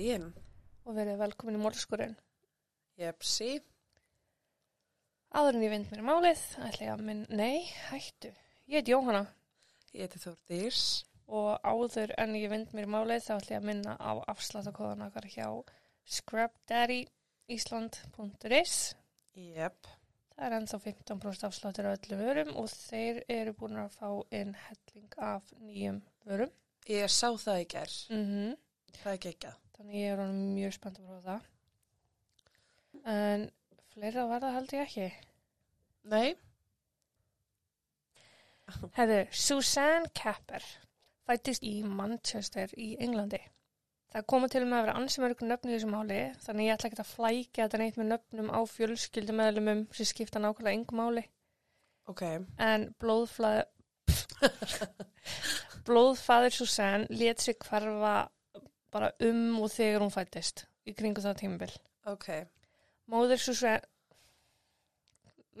daginn. og verið velkomin í mórskurinn. Jepsi. Áður en ég vind mér málið, ætla ég að minn, nei, hættu. Ég heit Jóhanna Ég heiti Þórdís. og áður en ég vind mér málið þá ætla ég að minna á afsláttakóðan okkar hjá scrapdaddyisland.is. Jep. Það er ennþá 15% afsláttur á öllum vörum og þeir eru búin að fá inn helling af nýjum vörum. Ég sá það í gerð. Mm Það er geggjað. Þannig ég er honum mjög spennt að prófa það. En fleira verða held ég ekki. Nei. Herðu, Susanne Capper fættist í Manchester í Englandi. Það koma til með að vera ansi mörg nöfn í þessu máli, þannig ég ætla ekki að flækja þetta neitt með nöfnum á fjölskyldumæðlumum sem skipta nákvæmlega yngu máli. Ok. En blóðflæð... blóðfæður Susanne let sig hverfa bara um og þegar hún fættist í kringu það tímabil. Ok. Móður Susanne...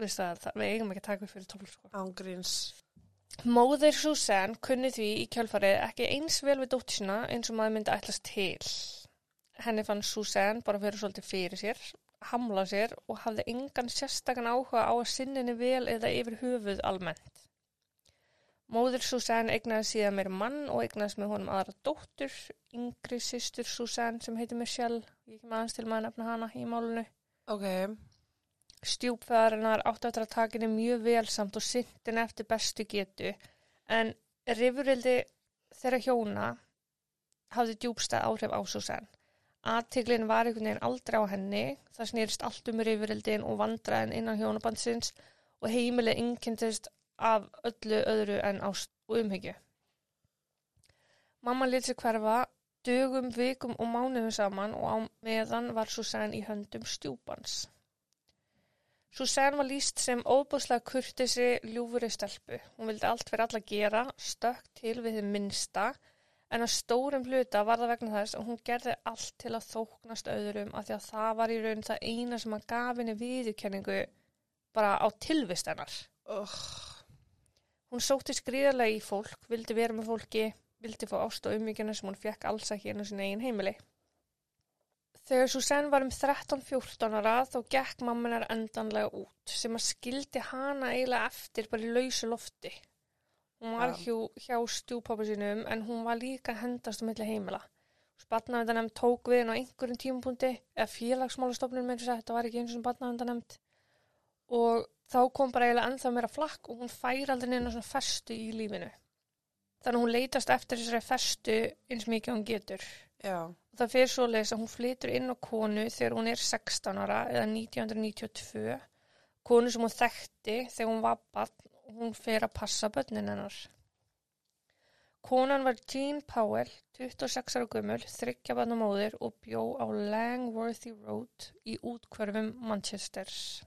Veistu það, það, við eigum ekki að taka upp fyrir tólf sko. Móðir Susanne kunni því í kjölfarið ekki eins vel við dóttir sína eins og maður myndi ætlast til. Henni fann Susanne bara fyrir svolítið fyrir sér, hamla sér og hafði engan sérstakann áhuga á að sinninni vel eða yfir höfuð almennt. Móðir Susanne egnaði síðan meir mann og egnaðist með honum aðra dóttur, yngri systur Susanne sem heiti Michelle, ég kem aðeins til maður að nefna hana í málunu. Ok. Stjúpfæðarinnar áttu eftir að taka henni mjög vel samt og syndin eftir bestu getu en rifrildi þeirra hjóna hafði djúbstað áhrif á Susanne. Aðtiklinn var einhvern veginn aldrei á henni, það snýrist allt um rifrildin og vandraðin innan hjónabandsins og heimilið innkendist af öllu öðru en ást og umhyggju. Mamma lit sér hverfa dögum, vikum og mánuðum saman og á meðan var Susanne í höndum stjúpans. Susanne var líst sem óbúslega kurtisi ljúfuri stelpu. Hún vildi allt fyrir alla gera, stökk til við þið minnsta, en að stórum hluta var það vegna þess að hún gerði allt til að þóknast öðrum af því að það var í raun það eina sem að gaf henni viðurkenningu bara á tilvist hennar. Oh. Hún sótti skriðarlega í fólk, vildi vera með fólki, vildi fá ást og ummyggjuna sem hún fekk alls ekki inn á sín eigin heimili. Þegar Susanne var um 13-14 ára þá gekk mammanar endanlega út sem að skildi hana eiginlega eftir bara í lausu lofti. Hún var Ja. hjá, hjá stjúpappa sínum en hún var líka hendast um milli heimila. Spartnavendanemnd tók við henn á einhverjum tímapunkti eða félagsmálastofnun með þess að þetta var ekki eins og spartnavendanemnd og þá kom bara eiginlega ennþá meira flakk og hún fær aldrei neina svona festu í lífinu. Þannig að hún leitast eftir þessari festu eins mikið hún getur. Já. Það fyrir svo leis að hún flytur inn á konu þegar hún er 16 ára eða 1992. Konu sem hún þekkti þegar hún var barn og hún fer að passa börnin hennar. Konan var Jean Powell, 26 ára gömul, þryggja barnamóðir og bjó á Langworthy Road í útkvörfum Manchesters.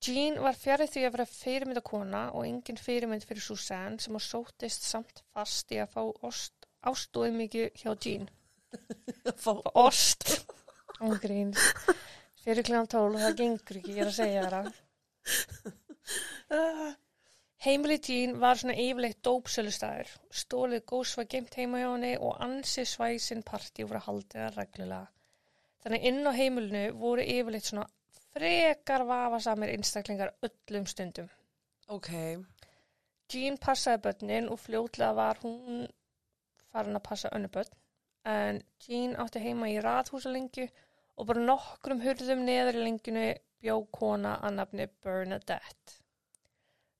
Jean var fjarið því að vera fyrirmynda kona og engin fyrirmynd fyrir Susanne sem að sótist samt fast í að fá ost, ást og mikið hjá Jean. Fá Ost. Ógríns. Fyrir tól og það gengur ekki, ég er að segja það. Heimili Jean var svona yfirleitt dópsölustæður. Stólið góðs var geimt heima hjá henni og ansi svæsin partí voru haldið að reglulega. Þannig inn á heimilinu voru yfirleitt svona frekar vafasamir einstaklingar öllum stundum. Ok. Jean passaði börnin og fljótlega var hún farin að passa önnu börn. En Jean átti heima í rathúsalengju og bara nokkrum hurðum neðar í lengjunu bjó kona að nafni Bernadette.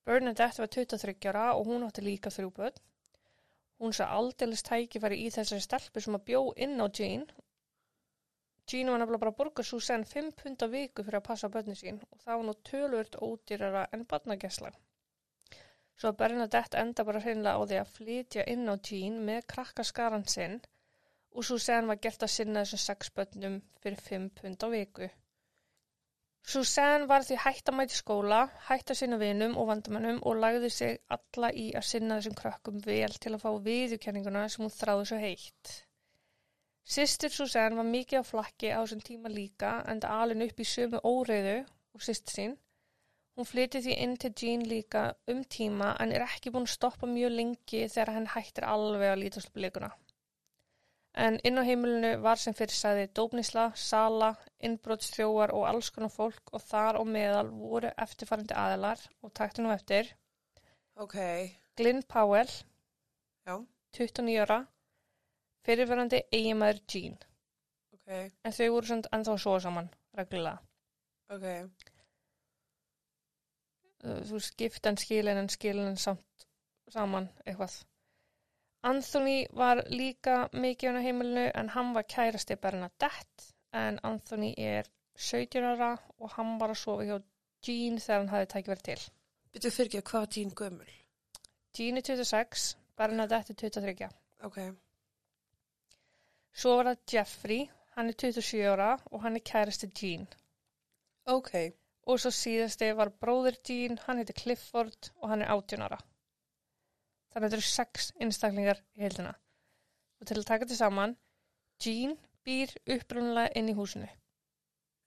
Bernadette var 23 ára og hún átti líka þrjú börn. Hún sá aldeilis tækifæri í þessari stelpu sem að bjó inn á Jean. Jean var nefnilega bara að borga Susanne 5 pund á viku fyrir að passa börni sín og það var nú tölvört ódýrara en barnagesla. Svo Bernadette enda bara hreinlega á því að flytja inn á Jean með krakkaskaran sinn og Susanne var gert að sinna þessum sex börnum fyrir 5 pund á viku. Susanne var því hætt að mæti skóla, hætt að sinna vinum og vandamennum og lagði sig alla í að sinna þessum krökkum vel til að fá viðurkenninguna sem hún þráði svo heitt. Sistir Susanne var mikið á flakki á þessum tíma líka en það alin upp í sömu óreiðu og sistir sín. Hún flytið því inn til Jean líka um tíma en er ekki búin að stoppa mjög lengi þegar hann hættir alveg að lítast leikuna. En inn á heimilinu var sem fyrir sagði dópnisla, sala, innbrotstjóar og alls konar fólk og þar og meðal voru eftirfarandi aðilar og takti nú eftir Ok. Glyn Powell, Já. 29 ára, fyrirverandi eiginmaður Jean. Ok. En þau voru svona ennþá að sofa saman, reglulega. Ok. Uh, Þú en skilin en skilin samt saman eitthvað. Anthony var líka mikið á heimilinu en hann var kærasti Bernadette en Anthony er 17 ára og hann var að sofa hjá Jean þegar hann hafði tækið verið til. Byrju fyrir ekki, hvað var tín gömul? Jean er 26, Bernadette er 23. Ok. Svo var það Jeffrey, hann er 27 ára og hann er kærasti Jean. Ok. Og svo síðasti var bróðir Jean, hann heitir Clifford og hann er 18 ára. Þannig að þetta eru sex einstaklingar í heildina. Og til að taka þetta saman, Jean býr upprunalega inn í húsinu.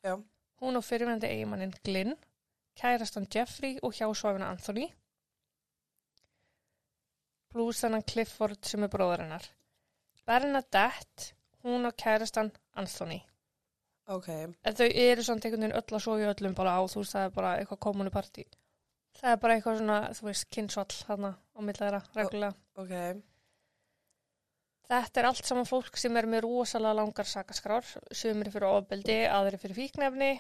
Já. Hún og fyrirvændi eigimannin Glyn, kærastan Jeffrey og hjásvæfina Anthony, pluss þannig Clifford sem er bróður hennar. Bernadette, hún og kærastan Anthony. Ok. En þau eru samt einhvern veginn öll að í öllum bara á, þú veist, það er bara eitthvað kommunupartí. Það er bara eitthvað svona, þú veist, kynnsvall þarna á millæðra reglulega. Ok. Þetta er allt saman fólk sem er með rosalega langar sakaskrár, sumir fyrir ofbeldi, aðri fyrir fíknefni.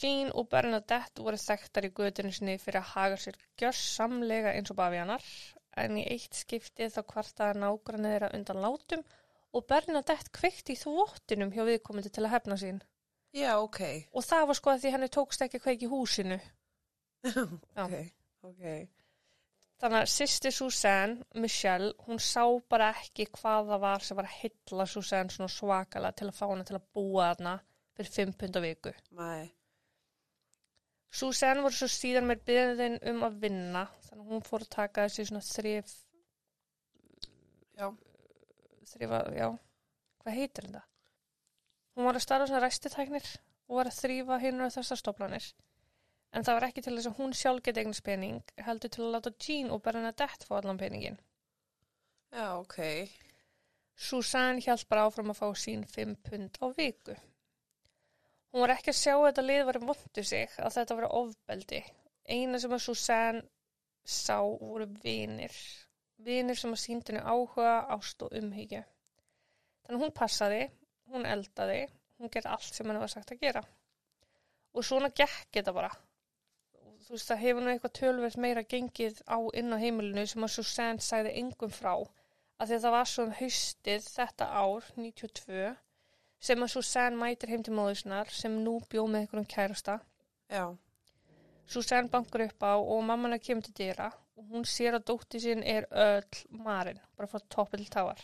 Jean og Bernadette voru þekktar í gödunni sinni fyrir að haga sér gjörsamlega eins og bafianar, en í eitt skiptið þá kvartaði þeirra undan látum og Bernadette kveikti í þvottinum hjá viðkomandi til að hefna sín. Já, ok. Og það var sko að því henni tókst ekki að kveiki húsinu. Ok. Ok. Þannig að sýsti Susanne, Michelle, hún sá bara ekki hvað það var sem var að hylla Susanne svona svakalega til að fá hana til að búa þarna fyrir 5 pund á viku. Nei. Susanne var svo síðan með byrðin um að vinna, þannig að hún fór að taka þessi svona þrif, Já. Þrifa, já, hvað heitir þetta? Hún var að starfa svona ræstitæknir og var að þrýfa hinn og þessar stoflanir. En það var ekki til þess að hún sjálf geti eignast pening, heldur til að láta Jean og Bernadette fá allan peningin. Já, ok. Susanne hjælt bara áfram að fá sín 5 pund á viku. Hún var ekki að sjá að þetta lið var vondu sig, að þetta var ofbeldi. Eina sem að Susanne sá voru vinir. Vinir sem að síndi henni áhuga, ást og umhyggju. Þannig að hún passaði, hún eldaði, hún gerði allt sem henni var sagt að gera. Og svona gekk þetta bara. Þú veist, það hefur nú eitthvað tölverð meira gengið á inn á heimilinu sem að Susanne sagði engum frá að því að það var svo um haustið þetta ár, 92, sem að Susanne mætir heim til móðusnar sem nú bjó með einhverjum kærasta. Já. Susanne bankar upp á og mamman er kemur til dýra og hún sér að dótti sín er öll marinn, bara frá toppi til táar.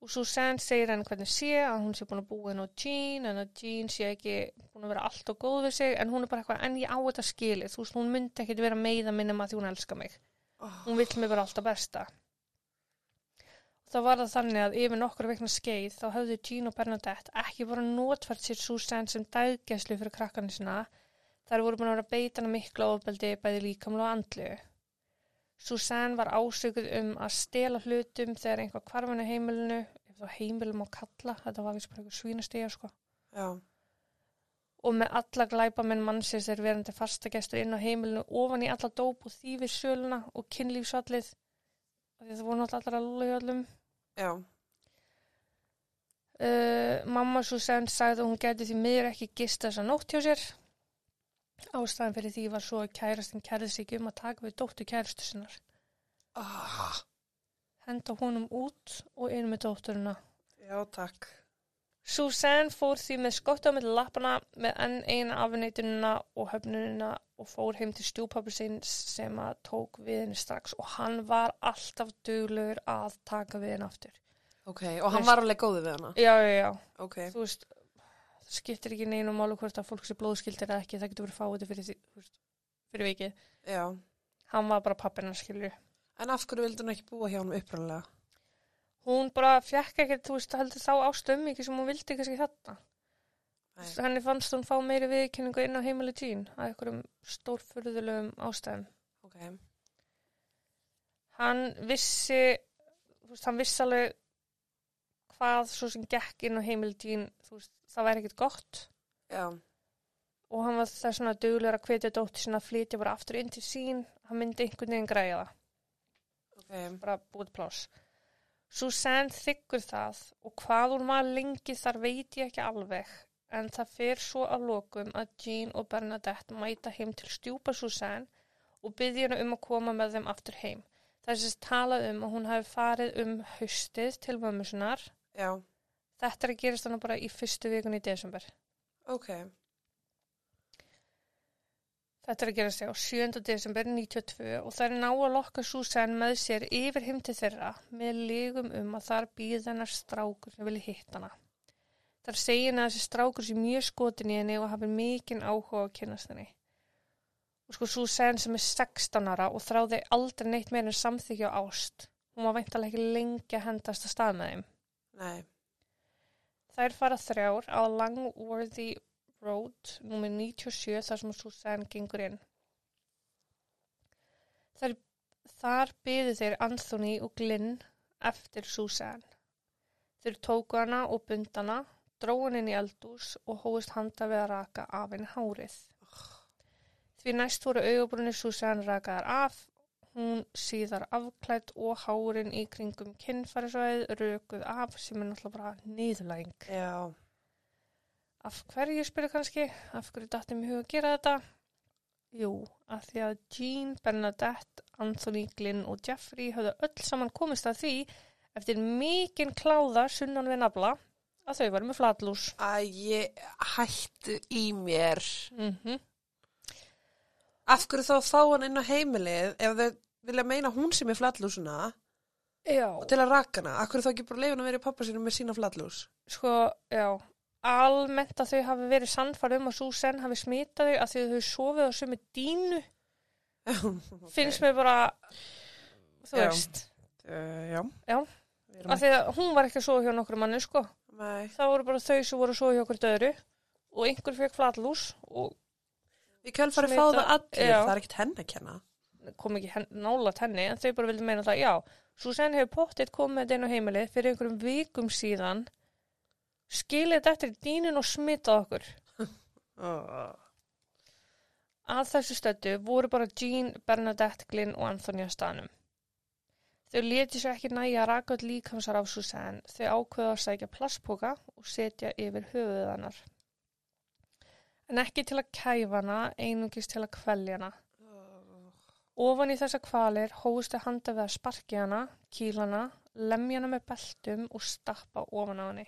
Og Susanne segir henni hvernig sé að hún sé búin að búa inn á Jean en að Jean sé ekki búin að vera allt og góð við sig en hún er bara eitthvað en ég á þetta skilið, þú veist, hún myndi ekkit vera meiða minnum að því hún elskar mig. Oh. Hún vill mig bara alltaf besta. Það var það þannig að yfir nokkur vikna skeið þá höfðu Jean og Bernadette ekki bara notfært sér Susanne sem dæðgæslu fyrir krakkarnir sinna. Þær voru búin að vera að beita hana miklu ofbeldi bæði líkamlu og andlu. Susanne var ásökuð um að stela hlutum þegar einhvað kvarfinu heimilinu, ef þá heimilum á kalla, þetta var vist bara eitthvað svínastíja sko. Já. Og með alla glæpamenn mannsins er verandi fastagestur inn á heimilinu ofan í alla dóp og þýfir söluna og að Það voru náttúrulega allar í öllum. Já. Uh, mamma Susanne sagði að hún geti því miður ekki gist þessa nótt hjá sér. Ástæðan fyrir því var svo að kærastinn kærði sig um að taka við dóttu kærastu sinnar. Ah. Henda honum út og inn með dótturina. Já, takk. Susanne fór því með skottu á milli lappana með enn eina afneitunina og höfnunina og fór heim til stjúpappi síns sem að tók við henni strax og hann var alltaf duglegur að taka við henni aftur. Ok, og hann Veist- var alveg góðið við hana. Já, já, já. Ok. þú veist, skiptir ekki neinu málu hvort að fólk sé blóðskildir eða ekki, það getur verið fáið fyrir, því- fyrir vikið. Já. Hann var bara pappina, skilju. En af hverju vildi hann ekki búa hjá hann upprannlega? Hún bara fjekk ekkert, þú veist, heldur þá ástum ekki sem hún vildi kannski þarna. Nei. Henni fannst hún fá meiri viðkynningu inn á heimili Jean að einhverjum stórfurðulegum ástæðum. Ok. Hann vissi, þú veist, hann vissi alveg hvað svo sem gekk inn á heimil Jean, þú veist, það væri ekkert gott Já. og hann var það svona duglegur að hvetja dóttir sinna að flytja bara aftur inn til sín hann myndi einhvern veginn græja það Ok. bara búið pláss Susanne þykkur það og hvað hún var lengi þar veit ég ekki alveg en það fer svo að lokum að Jean og Bernadette mæta heim til stjúpa Susanne og byggja hana um að koma með þeim aftur heim. Það er sérst talað um að hún hafi farið um haustið til mömmu sinnar. Já. Þetta er að gerast þannig bara í fyrstu vikun í desember. Ok. Þetta er að gerast já, 7. desember 92 og það er ná að lokka Susanne með sér yfir heim til þeirra með lígum um að þar býð hennar strákur sem vilja hitt hana. Þar segir henni að þessi strákur sé mjög skotin í henni og hafi mikinn áhuga á að kynast henni. Og sko Susanne sem er 16 ára og þráði aldrei neitt meira en samþykja á ást. Hún var veintalega ekki lengi að hendast að stað með þeim. Nei. Þær fara þrjár á Langworthy Road, nummer 97, þar sem Susanne gengur inn. Þar, þar byðu þeir Anthony og Glynn eftir Susanne. Þeir tóku hana og bundana, hann inn í eldús og hóðist handa við að raka af henni hárið. Því næst voru augabrunni Susanne rakaðar af, hún síðar afklætt og hárin í kringum kinnfærisvæð rökuð af sem er náttúrulega bara nýðlæng. Já. Af hverju spyrir kannski? Af hverju dætti mig huga að gera þetta? Jú, af því að Jean, Bernadette, Anthony, Glynn og Jeffrey höfðu öll saman komist að því eftir mikinn kláða sunnan við nafla að þau varu með flatlús. Æ, ég hættu í mér. Mm Af hverju þá fá hann inn á heimilið ef þau vilja meina hún sem er flattlúsuna Já. og til að raka hana? Af hverju þá ekki bara leifin að vera í pappa sínum með sína flattlús? Sko, já, almennt að þau hafi verið sannfæri um að Susan hafi smitað þau að þau þau sofið á sömu dínu finnst mér bara, þú Já. veist, Uh, já. Já. Við erum að því að hún var ekki að sofa hjá nokkur manni, sko. Nei. Það voru bara þau sem voru að sofa hjá okkur döðru og einhver fekk flatlús og Við kjölfari fá það allir, Já. það er ekkert henni að kenna. kom ekki hen, nála henni en þau bara vildi meina það, já, Susanne hefur pottitt komið með þetta inn á heimilið fyrir einhverjum vikum síðan skilið þetta eftir í dýnin og smitað okkur. Oh. Að þessu stöddu voru bara Jean, Bernadette, Glynn og Anthony á staðnum. Þau leti sér ekki næja að raka öll líkamsar af Susanne. Þau ákveða að sækja plastpoka og setja yfir höfuðið hennar. En ekki til að kæfa hana, einungis til að kvelja hana. Ofan í þessa kvalir hóðustu handa við að sparki hana, kýla hana, lemja hana með beltum og stappa ofan á henni.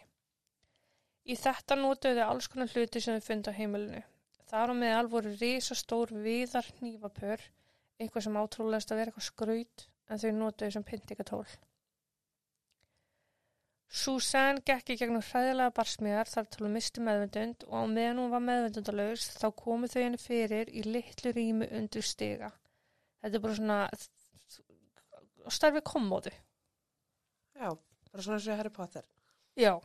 Í þetta notuðu þau alls konar hluti sem þau fundu á heimilinu. Þar á meðal voru risastór viðar hnífapör, eitthvað sem átrúlegast að vera eitthvað skraut, en þau notuðu sem pyntingatól. Susanne gekk í gegnum hræðilega barsmiðar þar til hún misti meðvendund og á meðan hún var meðvendundalaus þá komu þau henni fyrir í litlu rými undir stiga. Þetta er bara svona starfið kommóðu. Já, bara svona og Harry Potter. Já.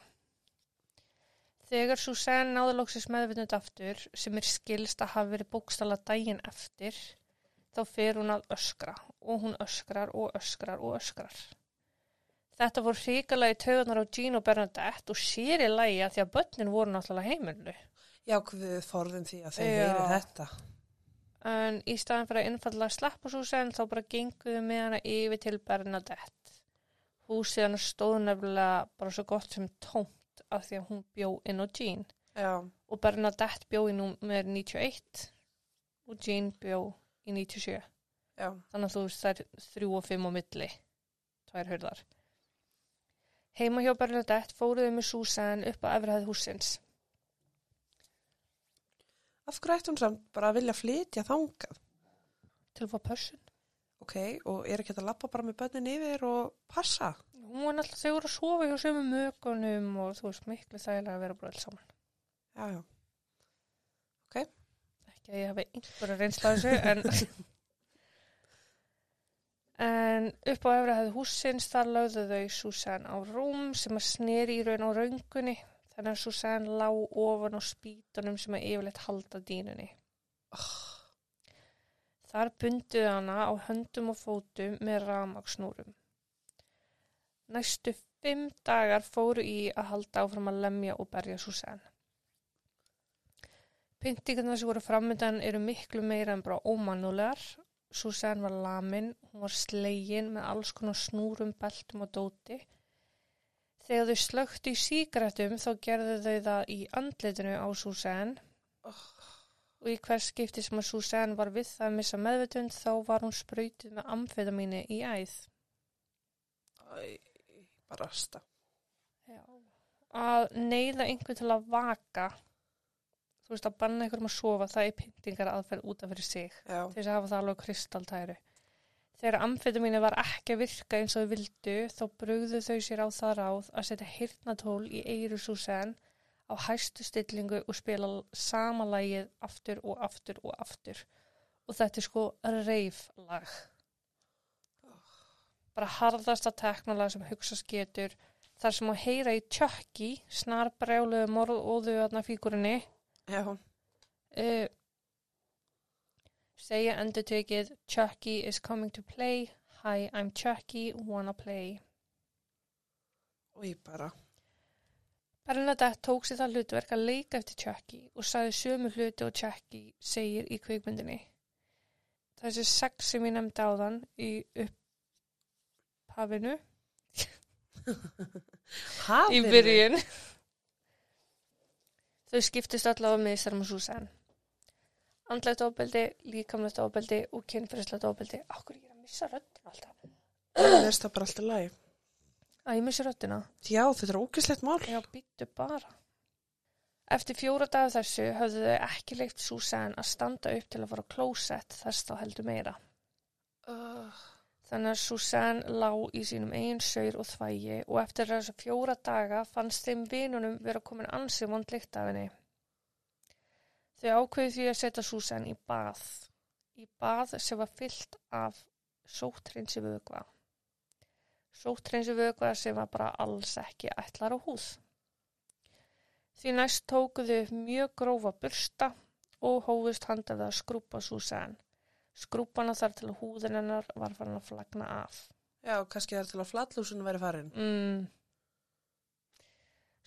Þegar Susanne náði loksins meðvitund aftur, sem er skilst að hafa verið bókstala daginn eftir, þá fer hún að öskra og hún öskrar og öskrar og öskrar. Þetta voru hrikalagi taugarnar á Jean og Bernadette og sér í lagi að því að börnin voru náttúrulega heimilinu. Já, við forðum því að Já. heyrir þetta. En í staðan fyrir að innfallega sleppa Susanne þá bara genguðu með hana yfir til Bernadette. Húsið hana stóð nefnilega bara svo gott sem tómt af því að hún bjó inn á Jean. Já, og Bernadette bjó í númer 91 og Jean bjó í 97 já. þannig að þú veist það er þrjú og fimm á milli tvær hörðar heima hjá Bernadette fóruðu með Susanne upp að efrihæð húsins Af hverju ætti hún samt bara að vilja flytja þangað? til að fá pössun Ok, og er ekki hægt að lappa bara með bönnin yfir og passa? hún var náttúrulega þau voru að sofa hjá sömu mögunum og þú veist miklu þægilega að vera bara alls saman Já, já. ekki að ég hafi einhverja reynsla af þessu en en upp á efrihæð húsins þar lögðu þau Susanne á rúm sem að sneri í raun á röngunni þannig að Susanne lá ofan á spítunum sem að yfirleitt halda dýnunni þar bunduðu hana á höndum og fótum með ramagsnúrum næstu Fimm dagar fóru í að halda áfram að lemja og berja Susanne. Pyntingarna sem voru framöndan eru miklu meira en bara ómannulegar. Susanne var lamin, hún var slegin með alls konar snúrum, beltum og dóti. Þegar þau slögt í síkretum þá gerðu þau það í andlitinu á Susanne Oh. og í hvers skipti sem að Susanne var við það að missa meðvitund þá var hún sprautið með amfetamíni í æð. Æ, bara rasta. Já. Að neyða einhvern til að vaka, þú veist að banna einhverjum að sofa, það er pyntingar aðferð út af fyrir sig. Já. Til þess að hafa það alveg kristaltæru. Þegar amfetamíni var ekki að virka eins og þau vildu, þá brugðu þau sér á það ráð að setja hirtnatól í eiru Susanne á hæstu stillingu og spila sama lagið aftur og aftur og aftur. Og þetta er sko reiflag. Bara harðasta teknolag sem hugsast getur. Þar sem að heyra í tjökki, snar brjáluðu morðóðu aðna fíkurinni. Uh, segja endur tekið Chucky is coming to play. Hi, I'm Chucky, wanna play. Og ég bara, Bernadette tók sér það hlutverk að leika eftir Chucky og sagði sömu hluti og Chucky segir í kvikmyndinni. Þessi sex sem ég nefndi á þann í upphafinu, í byrjun. Þau skiptist allavega með þessar með Susanne. Andlegt ofbeldi, líkamlegt ofbeldi og kynferðislegt ofbeldi. Akkur ég er að missa röddina alltaf. Það er bara alltaf læg. Að ég missi röddina. Já, þetta er ógislegt mál. Já, býttu bara. Eftir fjóra dagar þessu höfðu þau ekki leikt Susanne að standa upp til að fara á klósett þess þá heldur meira. Uh, Þannig að Susanne lá í sínum eigin saur og þvægi og eftir þessu fjóra daga fannst þeim vinunum vera komin ansið vond lykt af henni. Þau ákveðu því að setja Susanne í bað. Í bað sem var fyllt af sóttreinsi vögva. Sóttreinsi vögva sem var bara alls ekki ætlar á húð. Því næst tókuðu mjög grófa bursta og hófust handa við að skrúpa Susanne. Skrúpana þar til að húðin hennar var farin að flagna af. já, kannski það er til að flattlúsinu væri farin. Mm.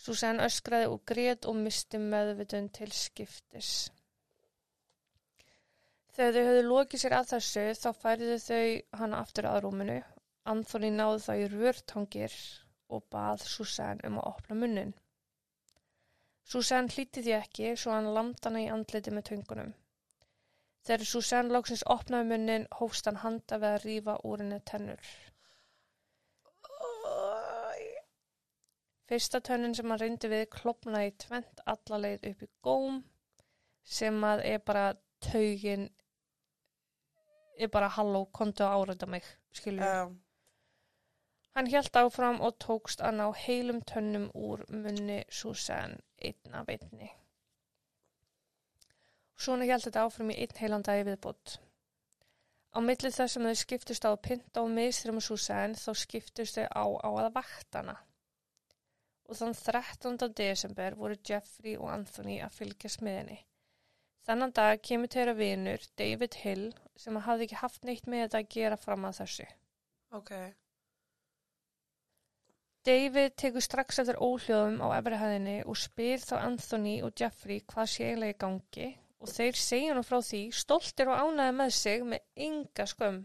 Susanne öskraði og grét og misti meðvitund til skiptis. Þegar þau höfðu lokið sér að þessu þá færðu þau hana aftur að rúminu. Anthony náði þá í rörtangir og bað Susanne um að opna munnin. Susanne hlíti því ekki svo hann lamd hana í andliti með töngunum. Þegar Susanne lóksins opnaði munnin hófst hann handa við að rífa úr henni tennur. Fyrsta tönnin sem hann reyndi við klopnaði tvent alla leið upp í góm sem að er bara taugin er bara halló, kontu að áreita mig, skilju. Já, Hann hjælt áfram og tókst að ná heilum tönnum úr munni Susanne einn af einni. Svona hjælt þetta áfram í einn heilan dagi viðbútt. Á milli þess sem þau skiptust á að pynta og miðstrum Susanne þá skiptust þau á á að vaktana. Og þann 13. desember voru Jeffrey og Anthony að fylgjast með henni. Þannan dag kemur þeirra vinur David Hill sem hafði ekki haft neitt með þetta að gera fram að þessu. ok. David tekur strax eftir óhljóðum á efrihæðinni og spyr þá Anthony og Jeffrey hvað sé eiginlega í gangi og þeir segja nú frá því stoltir og ánæði með sig með ynga skömm.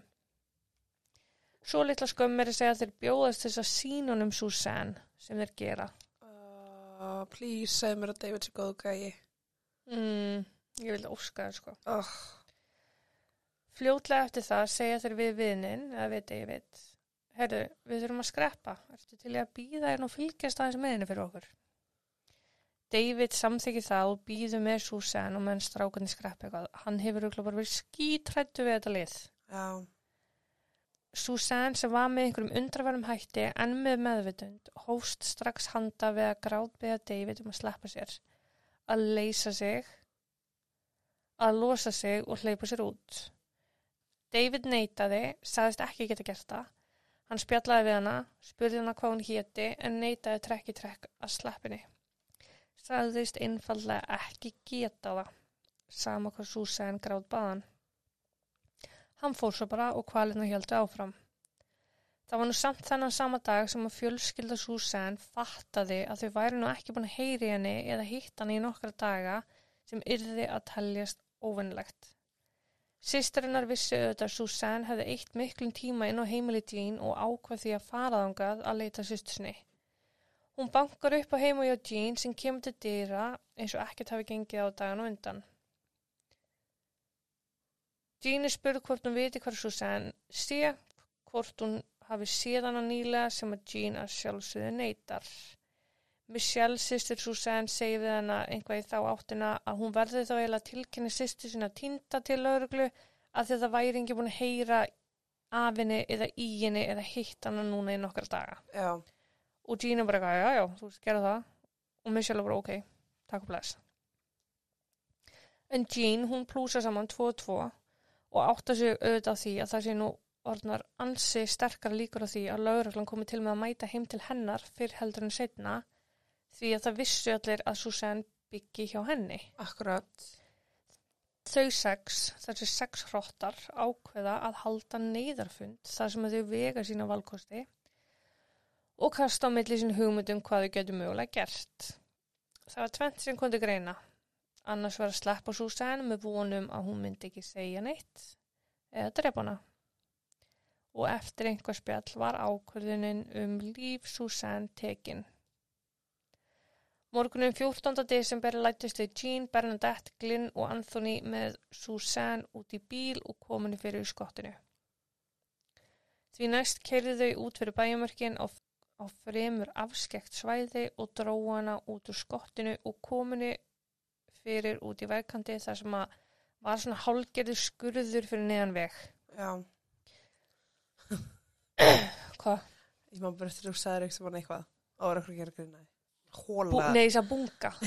Svo litla skömm er að segja að þeir bjóðast þess að sínunum Susanne sem þeir gera. Uh, please, segð mér að David sé góðu gæi. Mm, ég vil óska það sko. Oh, Fljótlega eftir það segja þeir við viðnin, eða við David, herru, við þurfum að skreppa, ertu til að býða hérna og fylgjast aðeins með henni fyrir okkur? David samþykir það og býður með Susan og menn strákunni skreppa eitthvað. Hann hefur auðvitað bara verið skítrættu við þetta lið. já, Susan sem var með einhverjum undraverðum hætti en með meðvitund hófst strax handa við að grátbeða David um að sleppa sér, að leysa sig, að losa sig og hleypa sér út. David neitaði, sagðist ekki geta gert það. Hann spjallaði við hana, spurði hana hvað hún héti en neitaði trekk í trekk að sleppinni. Sagðist einfallega ekki geta það, sama hvað Susan grátt baðan. Hann fór svo bara og kvalina hjáltu áfram. Það var nú samt þennan sama dag sem að fjölskylda Susan fattaði að þau væri nú ekki búin að heyri henni eða hitt hann í nokkra daga sem yrði að teljast óvinnlegt. Sisterinnar vissi auðvitað að Susan hefði eitt miklum tíma inn á heimili Jean og ákvað því að faraðangað að leita sýstusni. Hún bankar upp á heima hjá Jean sem kemur til dýra eins og ekkert hafi gengið á dagan og undan. Jean er spurð hvort hún viti hvað Susan sé, hvort hún hafi séð hana nýlega sem að Jean að sjálfsögðu neytar. Michelle, sýstir Susanne, segi við hana einhvað í þá áttina að hún verði þá eiginlega tilkynni sýstir sinna týnda til lauruglu að þetta væri ekki búin að heyra af henni eða í henni eða hitt hana núna í nokkar daga. Já. Og er bara já, já, þú veist, gera það. Og Michelle bara, ok, takk og bless. En Jean, hún plúsa saman 2 og 2 og átta sig auðvitað því að það sé nú orðnar ansi sterkar líkur á því að lauruglan komi til með að mæta heim til hennar fyrr heldur en setna því að það vissu allir að Susanne byggi hjá henni. Akkurat. Þau sex, þessi sex hrottar, ákveða að halda neyðarfund þar sem þau vega sína valkosti og kasta á milli sín hugmyndum hvað þau getur mögulega gert. Það var tvent sem kom til greina. Annars var að sleppa Susanne með vonum að hún myndi ekki segja neitt eða drepa hana. Og eftir einhver spjall var ákvörðunin um líf Susanne tekinn. Morgunum 14. desember lætist þau Jean, Bernadette, Glynn og Anthony með Susanne út í bíl og kominu fyrir skottinu. Því næst keirðu þau út fyrir bæjamörkin á, á fremur afskekt svæði og dróða hana út úr skottinu og kominu fyrir út í vegkandi þar sem að var svona hálgerður skurður fyrir neðan veg. Já. Hvað? Ég má bara eftir að þú sagðir eitthvað svona eitthvað. Á er okkur að gera grunnaði. Bú, Hóla. nei, þess að bunga.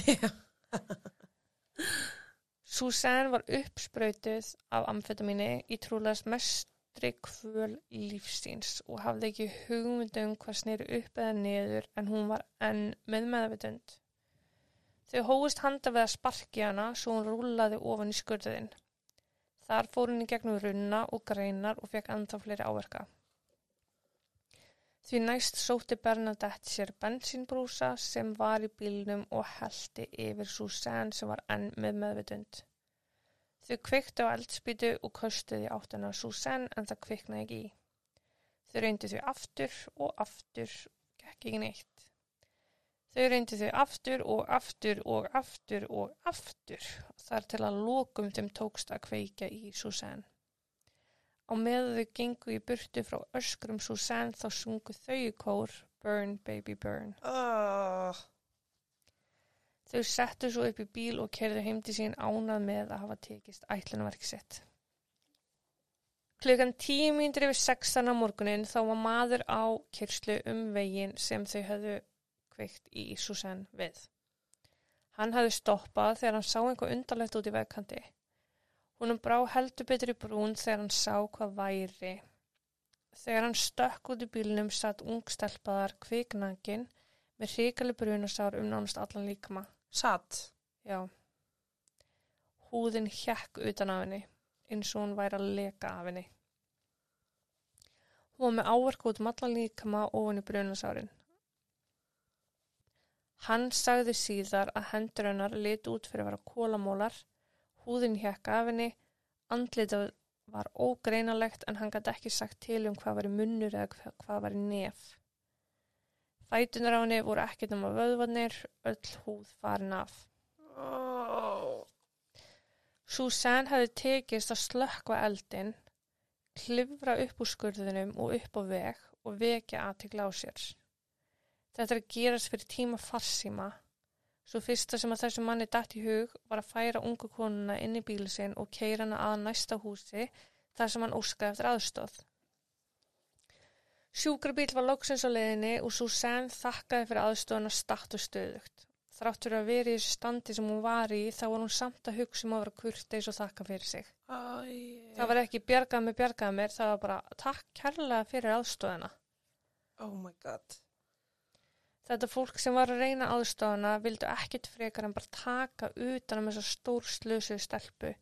Susanne var uppsprautuð af amfetamíni í trúlegast mestri kvöl lífstíns og hafði ekki hugmyndum hvað snýru upp eða niður en hún var enn með meðvitund. Þau hóist handa við að sparki hana svo hún rúlaði ofan í skurðin. Þar fór í gegnum runna og greinar og fekk ennþá fleiri áverka. Því næst sótti Bernadette sér bensínbrúsa sem var í bílnum og heldi yfir Susanne sem var enn með meðvitund. Þau kveiktu á eldspýtu og köstuði áttuna Susanne en það kviknaði ekki í. Þau reyndu þau aftur og aftur, gekk ekki neitt. Þau reyndu þau aftur og aftur og aftur og aftur þar til að lokum þeim tókst að kveika í Susanne. Á meðu þau gengu í burtu frá öskrum Susanne þá sungu þau í kór Burn baby burn. Oh. Þau settu svo upp í bíl og kerðu heim til sín ánað með að hafa tekist ætlunverk sitt. Klukkan tíu mínútur yfir sextan á morgunin þá var maður á kyrslu um veginn sem þau höfðu kveikt í Susanne við. Hann hafði stoppað þegar hann sá einhver undarlegt út í vegkanti. Húnum brá heldur betur í brún þegar hann sá hvað væri. Þegar hann stökk út í bílnum satt ungstelpaðar kviknangin með hrikali brunasár um nánast allan líkma. Satt. Já. Húðin hjekk utan af henni, eins og hún væri að leka af henni. Hún var með áverk út um allan líkama ofan í brunasárin. Hann sagði síðar að hendur hennar lit út fyrir að vera kólamólar, húðin hjekk af henni, andlitað var ógreinalegt en hann gæti ekki sagt til um hvað var í munnur eða hva- hvað var í nef. Fætunar á henni voru ekkert um að vöðvarnir, öll húð farin af. Oh. Susanne hefði tekist að slökkva eldin, klifra upp úr skurðunum og upp á veg og vekja aðtikla á sér. Þetta er að gerast fyrir tíma farsíma. Svo fyrsta sem að þessu manni datt í hug var að færa ungu konuna inn í bílu sinn og keira hana að næsta húsi þar sem hann óskaði eftir aðstóð. Sjúkrabíl var loksins á leiðinni og Susanne þakkaði fyrir aðstóðuna statt og stöðugt. Þrátt fyrir að vera í þessu standi sem hún var í þá var hún samt að hugsa um að vera kurteis og þakka fyrir sig. Æ. Það var ekki bjargað með bjargað mér, það var bara takk kærlega fyrir aðstóðina. Oh my god. Þetta fólk sem var að reyna aðstofana vildu ekkit frekar en bara taka utan um þessa stór slösuðu stelpu,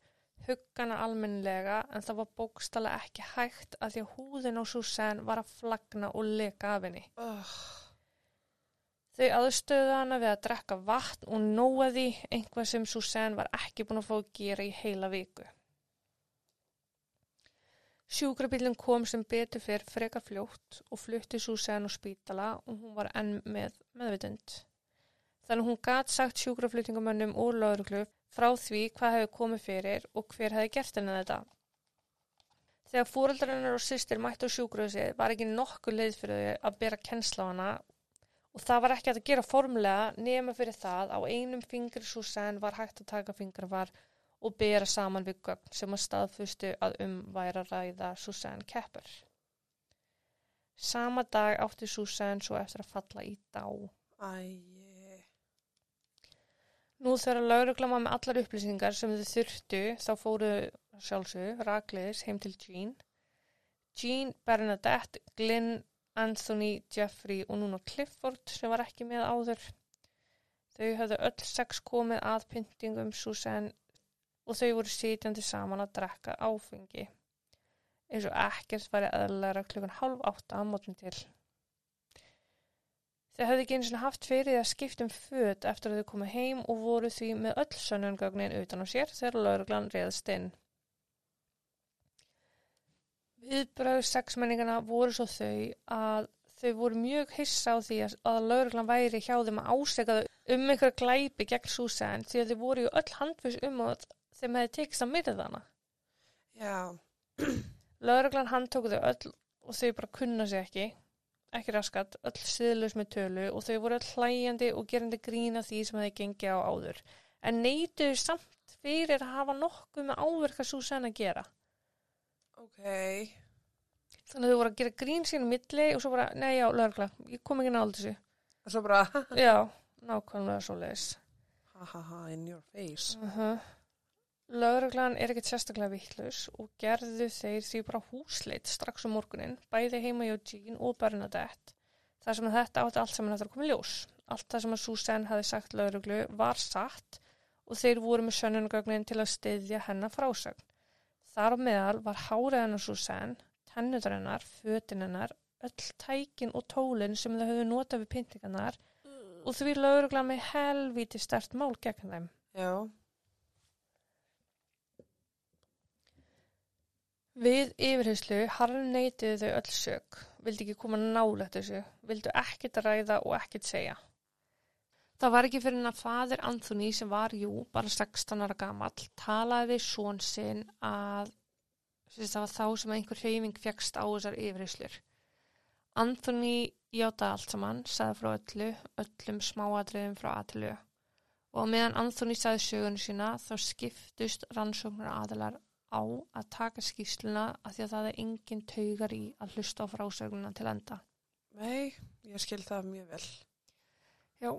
huggana almennilega en það var bókstala ekki hægt að því að húðin á Susanne var að flagna og leka af henni. Oh. Þau aðstöðu hana við að drekka vatn og nóa því einhvað sem Susanne var ekki búin að fá að gera í heila viku. Sjúkrabílinn kom sem betur fyrr frekar fljótt og flutti Susanne á spítala og hún var enn með meðvitund. Þannig hún gat sagt sjúkraflutningamönnum og lauruglu frá því hvað hefði komið fyrir og hver hefði gert henni þetta. Þegar fóreldarinnar og sýstir mættu á sjúkröðsið var ekki nokkuð leið fyrir þau að bera kennsla á hana og það var ekki að gera formlega nema fyrir það á einum fingri Susanne var hægt að taka fingrafar og bera saman við gögn sem að staðfustu að um væri að ræða Susanne Kepper. Sama dag átti Susanne svo eftir að falla í dá. Æ, Nú þegar lauruglan var með allar upplýsingar sem þau þurftu þá fóru sjálfsög rakleiðis heim til Jean. Jean, Bernadette, Glynn, Anthony, Jeffrey og núna Clifford sem var ekki með áður. Þau höfðu öll sex komið að pyntingum Susanne og þau voru sitjandi saman að drekka áfengi. Eins og ekkert væri eðlæra klukkan hálf átta að mótum til. Þau höfðu ekki eins og haft fyrir að skipta um föt eftir að þau komið heim og voru því með öll sönnungögnin utan á sér þegar lauruglan reyðast inn. Viðbröð sexmenningana voru svo þau að þau voru mjög hissa á því að, lauruglan væri hjá þeim að áseka þau um einhver glæpi gegn Susanne því að þau voru ju öll handfus um að þeim hefði tekist að myrða hana. já, Lauruglan handtóku þau öll og þau bara kunna sig ekki, ekki raskat, öll siðlaus með tölu og þau voru öll hlæjandi og gerandi grína því sem hefði gengið á áður. En neituðu samt fyrir að hafa nokkuð með áverka Susanne að gera. ok, Þannig að þau voru að gera grín sín milli og svo bara, nei já, laurugla, ég kom ekki nála þessu. og svo bara, Já, nákvæmlega svo leiðis. ha ha ha, in your face. Uh -huh. Lauruglan er ekkert sérstaklega vittlus og gerðu þeir því bara húsleit strax um morgunin, bæði heima hjá Jean og Bernadette. Það sem að þetta átti allt saman að koma í ljós. Allt það sem að Susanne hafi sagt lauruglu var satt og þeir voru með sönnunagögnin til að styðja hennar frásögn. Þar á meðal var hárið hennar Susanne, tennudar hennar, fötin hennar, öll tækin og tólin sem þau höfðu notað við pyntingarnar og því lauruglan með helvíti stert mál gegn þeim. Já, Við yfirheyslu harneitiðu þau öll sök, vildi ekki koma nálægt þessu, vildu ekkit ræða og ekkit segja. Það var ekki fyrir en að fadir Anthony sem var, jú, bara 16 ára gamall, talaði við són sinn að það var þá sem einhver hreyfing fjækst á þessar yfirheyslur. Anthony játaði allt saman, sagði frá öllu, öllum smáadriðum frá aðtölu og meðan Anthony sagði sögunu sína þá skiptust rannsóknar aðilar á að taka skýsluna að því að það er engin taugar í að hlusta á frásögnuna til enda. nei, ég skil það mjög vel. Já,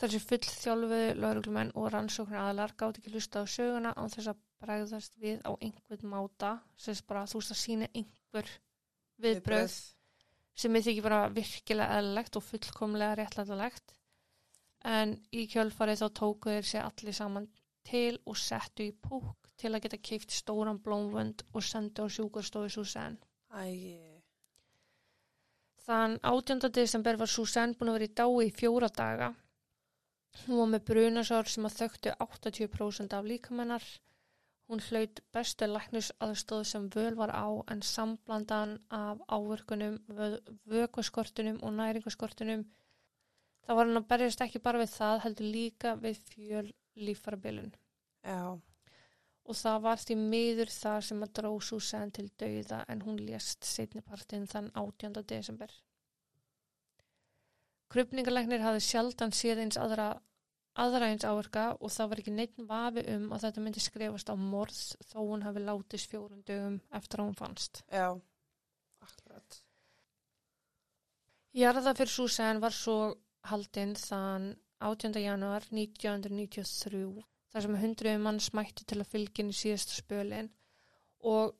þessi full þjálfuðu lauruglumenn og rannsóknar aðlar gátt ekki hlusta á söguna án þess að bregðast við á einhvern máta, sem bara þú veist að sína einhver viðbröð sem er þykir bara virkilega eðlilegt og fullkomlega réttlætalegt. En í kjölfarið þá tóku þeir sér allir saman til og settu í púk til að geta keift stóran blómvönd og sendu á sjúkarstofu Susanne. Æ, Þann 18. desember var Susanne búin að vera í dái í fjóra daga. Hún var með brunasár sem að þöktu 80% af líkamennar. Hún hlaut bestu læknus aðstóð sem völ var á en samblandan af áverkunum, vökvaskortunum og næringaskortunum. Það var hann að berjast ekki bara við það, heldur líka við fjöl lífarabilun. já, Og það var því miður þar sem að dró Susanne til dauða en hún lést setnipartin þann 18. desember. Krupningalæknir hafði sjaldan séð eins aðra, aðra eins áverka og það var ekki neitt vafi um að þetta myndi skrifast á morð þó hún hafi látist fjórum dögum eftir að hún fannst. já, akkurat. Jarða fyrir Susanne var svo haldinn þann 18. januar 1993 þar sem hundruði mann smætti til að fylgja inn í síðasta spölin og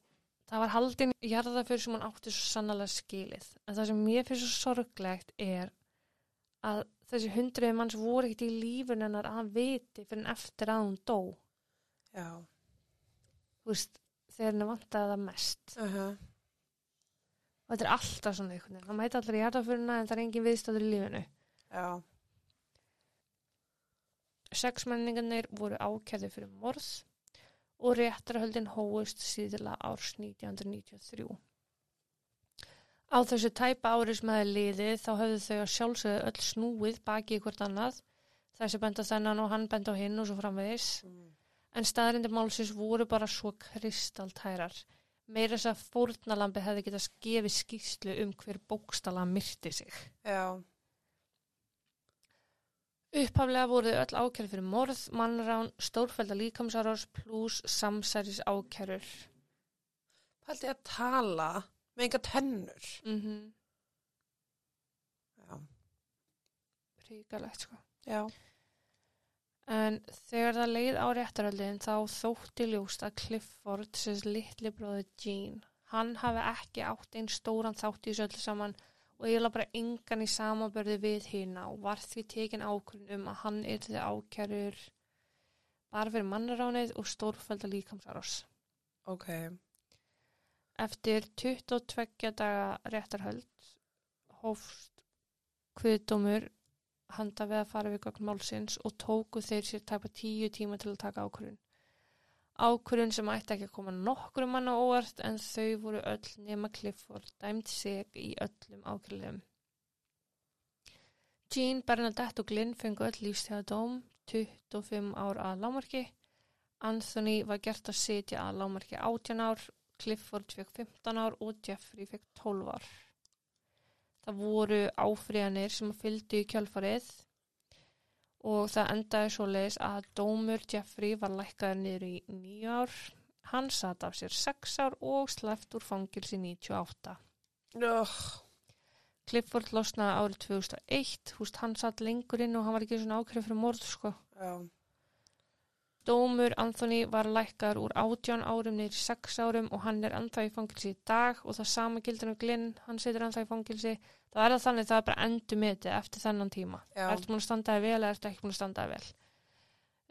það var haldinn jarða fyrir sem hann átti svo sannlega skilið. En það sem mér finnst svo sorglegt er að þessi hundruði manns voru ekkert í lífun hennar að viti fyrir en eftir að hún dó. Já, þú veist, þegar henni vantaði það mest Uh -huh. og þetta er alltaf svona einhvern veginn það mæti allir í hjartafurina en það er engin viðstæður í lífinu Já. Sexmenningarnir voru ákjæði fyrir morð og réttarhöldin hóist síðla árs 1993. Á þessu tæpa ári sem hefði liðið þá höfðu þau að sjálfsögðu öll snúið baki í hvort annað, þessi benda þennan og hann benda á hinn og svo framvegis. Mm. En staðrindir málsins voru bara svo kristaltærar. Meira þess að fórnalambi hefði getað skefið skýslu um hver bókstala myrti sig. Já. Upphaflega voru þau öll ákæru fyrir morð, mannrán, stórfælda líkamsárás pluss samsæris ákærur. Pældi að tala með enga tennur. Mm -hmm. Já. Ríkalegt sko. Já. En þegar það leið á réttaröldin þá þótti ljóst að Clifford, sem litli bróði Jean, hann hafi ekki átt einn stóran þátt í þessu öllu saman og eiginlega bara engan í samanbörði við hérna og var því tekin ákvörðin um að hann yrði ákærur bara fyrir mannaránið og stórfælda líkamsárás. Ok. Eftir 22 daga réttarhöld hófst kviðdómur handa við að fara við gögn málsins og tóku þeir sér tæpa tíu tíma til að taka ákvörðun. Ákvörðun sem ætti ekki að koma nokkru manna óvart en þau voru öll nema Clifford dæmt sig í öllum ákvörðum. Jean, Bernadette og Glynn fengu öll lífstæðadóm 25 ár að lámarki. Anthony var gert að sitja að lámarki 18 ár, Clifford fekk 15 ár og Jeffrey fekk 12 ár. Það voru áfríðanir sem fylgdu í kjálfarið og það endaði svo leiðis að dómur Jeffrey var lækkaður niður í 9 ár. Hann satt af sér 6 ár og sleppt úr fangilsi 98. Ugh. Clifford losnaði árið 2001, húst hann satt lengur inn og hann var ekki svona ákveður fyrir morð sko. Já. Dómur Anthony var lækkaður úr 18 árum í 6 árum og hann er ennþá í fangilsi í dag og það sama gildur um Glynn, hann situr ennþá í fangilsi. Það er það þannig það er bara endur metið eftir þennan tíma. Já. Ertu múin að standa þig vel eða ertu ekki múin að standa þig vel?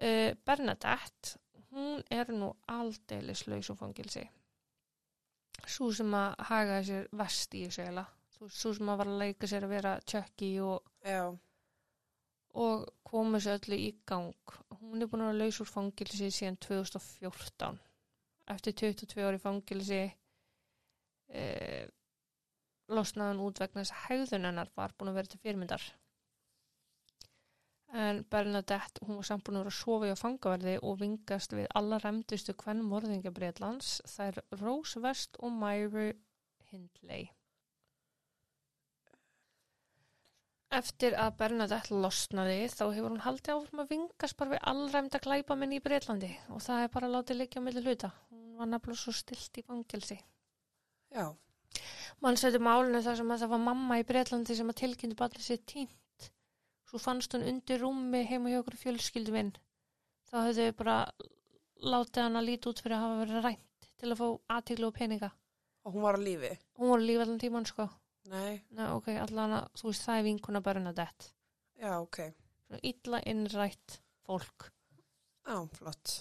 Uh, Bernadette, hún er nú aldeilis laus úr fangilsi. Svo sem að hagaði sér vest í þessu eila. Svo sem að var að leika sér að vera Chucky og Já. og komu sér öllu í gang. Hún er búin að laus úr fangilsi síðan 2014. Eftir 22 ári fangilsi eh, losnaði hann út vegna þess að hegðun hennar var búin að vera til fyrirmyndar. En Bernadette, hún var samt búin að vera að sofa í á fangaverði og vingast við alla remdustu hvern. Það er Rose West og Myra Hindley. Eftir að Bernadette losnaði þá hefur hún haldið áfram að vingast bara við allræmda glæpamenn í Breitlandi og það er bara látið liggja á milli hluta. Hún var nefnilega svo stilt í fangelsi. Já. Mann sætti málinu þar sem að það var mamma í Breitlandi sem að tilkynnti bara sér tínt. Svo fannst hún undir rúmi heima hjá okkur fjölskyldu minn. Þá höfðu þau bara látið hann að líti út fyrir að hafa verið rænt til að fá aðtíklu og peninga. Og hún var á lífi. Hún var lífið allan tíman sko. Nei. Nei, ok, allan að, þú veist, það er vinkuna Bernadette. Já, ok. Svona illa innrætt fólk. Já, flott.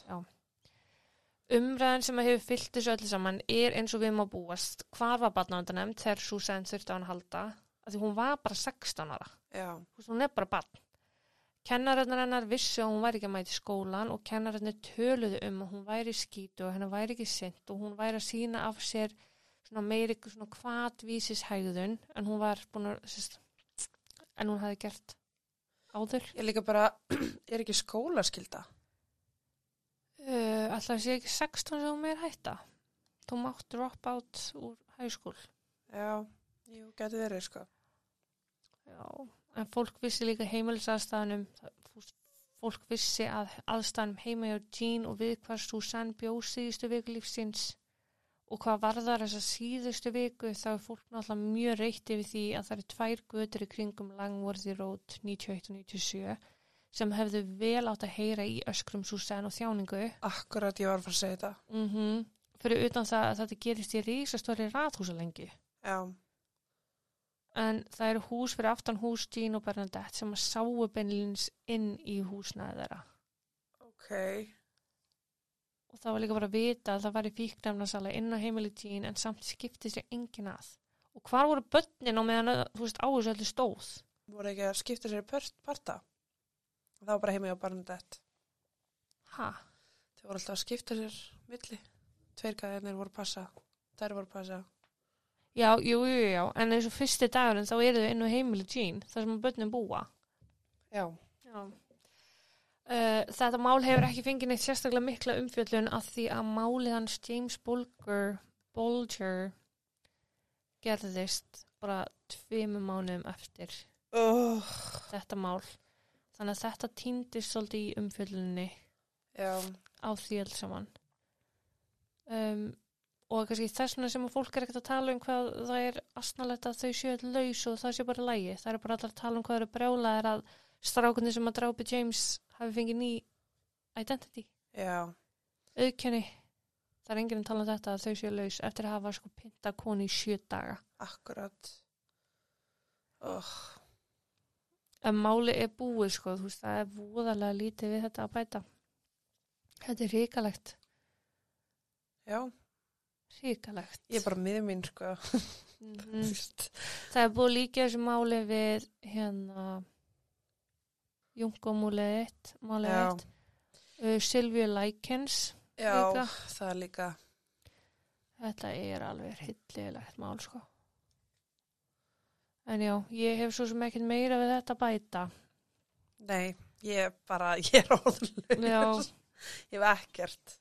Umræðan sem að hefur fyllt þessu öllu saman er eins og við má búast. Hvar var barnavendanemnd þegar Susanne þurfti á hann halda? Því hún var bara 16 ára. Já. Hún er bara barn. Kennararnar hennar vissu að hún væri ekki að mæti skólan og kennararnar töluðu um að hún væri skýtu og hennar væri ekki sint og hún væri að sína af sér svona meiri svona kvatvísis hægðun en hún var búin að sérst, en hún hafi gert áður. Ég líka bara, er ekki skólaskylda? Uh, alltaf sé ekki 16 sem hún er hætta. Þú mátt drop out úr school. Já, jú, getur verið, sko. Já, en fólk vissi líka heimilisaðstæðanum, fólk vissi að aðstæðanum heima hjá Jean og við hvað Susanne bjóð síðustu viku lífsins og hvað varðar þessa síðustu viku þá er fólk náttúrulega mjög reykt yfir því að það eru tvær götur í kringum Langworthy Road 91 og 97 sem hefðu vel átt að heyra í öskrum Susanne og þjáningu. Akkurat, ég var að fara að segja þetta. Mm Fyrir utan það að þetta gerist í rísastóri rathúsalengi. Já. En það eru hús fyrir aftan hús Jean og Bernadette sem að sáu beinlins inn í húsnaði þeirra. Ok. Og það var líka bara að vita að það var í fíknefnarsala inn á heimili Jean en samt skipti sér engin að. Og hvar voru börnin á meðan þú veist á þessu öllu stóð? Voru ekki að skipta sér parta? Það var bara heimi á Barnadett ha, þau voru alltaf að skipta sér milli. Tveir gæðinir voru að passa þær voru að passa. Já, jú, jú, já. En eins og fyrsti dagurinn þá eru þau inn á heimili Jean þar sem börnin búa. Já, Já. Uh, þetta mál hefur ekki fengið neitt sérstaklega mikla umfjöllun af því að málið hans James Bulger, Bulger gerðist bara tveimur mánuðum eftir oh, þetta mál. Þannig að þetta týndist svolítið í umfjöllunni já, á því alls saman. Um, og kannski þess vegna sem að fólk er ekkert að tala um hvað það er asnalegt að þau séu öll laus og það sé bara lægi. Það er bara allar að tala um hvað eru brjálaðir að strákunni sem að drápi James hafi fengið ný identity, já, auðkenni. Það er enginn að tala um þetta að þau séu laus eftir að hafa sko pinta koni í sjö daga. akkurat oh, En máli er búið sko, þú veist, það er voðalega lítið við þetta að bæta. Þetta er ríkalegt, já, ríkalegt. ég er bara miður mín sko Mm. Það er búið líka þessu máli við hérna Jungomúlið 1 málið Já. 1 uh, Silvíu Lækens já, Líka. það er líka. Þetta er alveg hillilegt mál sko. En já, ég hef svo sem ekkert meira við þetta bæta. Nei, ég bara, ég er óðurlega já, ég hef ekkert.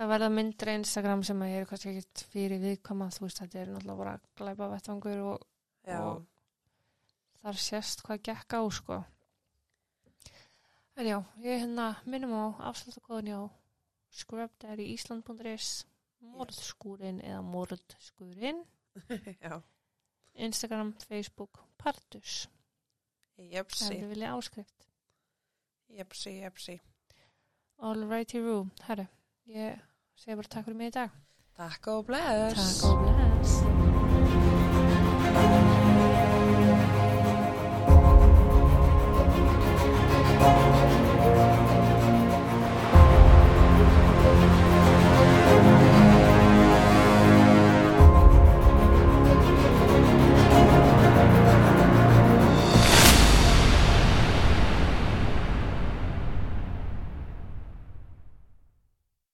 Það verða myndri Instagram sem að ég er kannski ekkert fyrir viðkoma þú veist, þetta er náttúrulega bara glæpa vettvangur og Og- þar sést hvað gekk á sko en já, ég hérna minnum á afsláttakóðun já scrubdaddyisland.is morðskúrin eða morðskúrin. Já, Instagram, Facebook, Partus. Jepsi. Þið vilja áskrift. Jepsi, jepsi. Alrighty Roo, herru ég segi bara takk fyrir mig í dag. Takk og bless. Takk og bless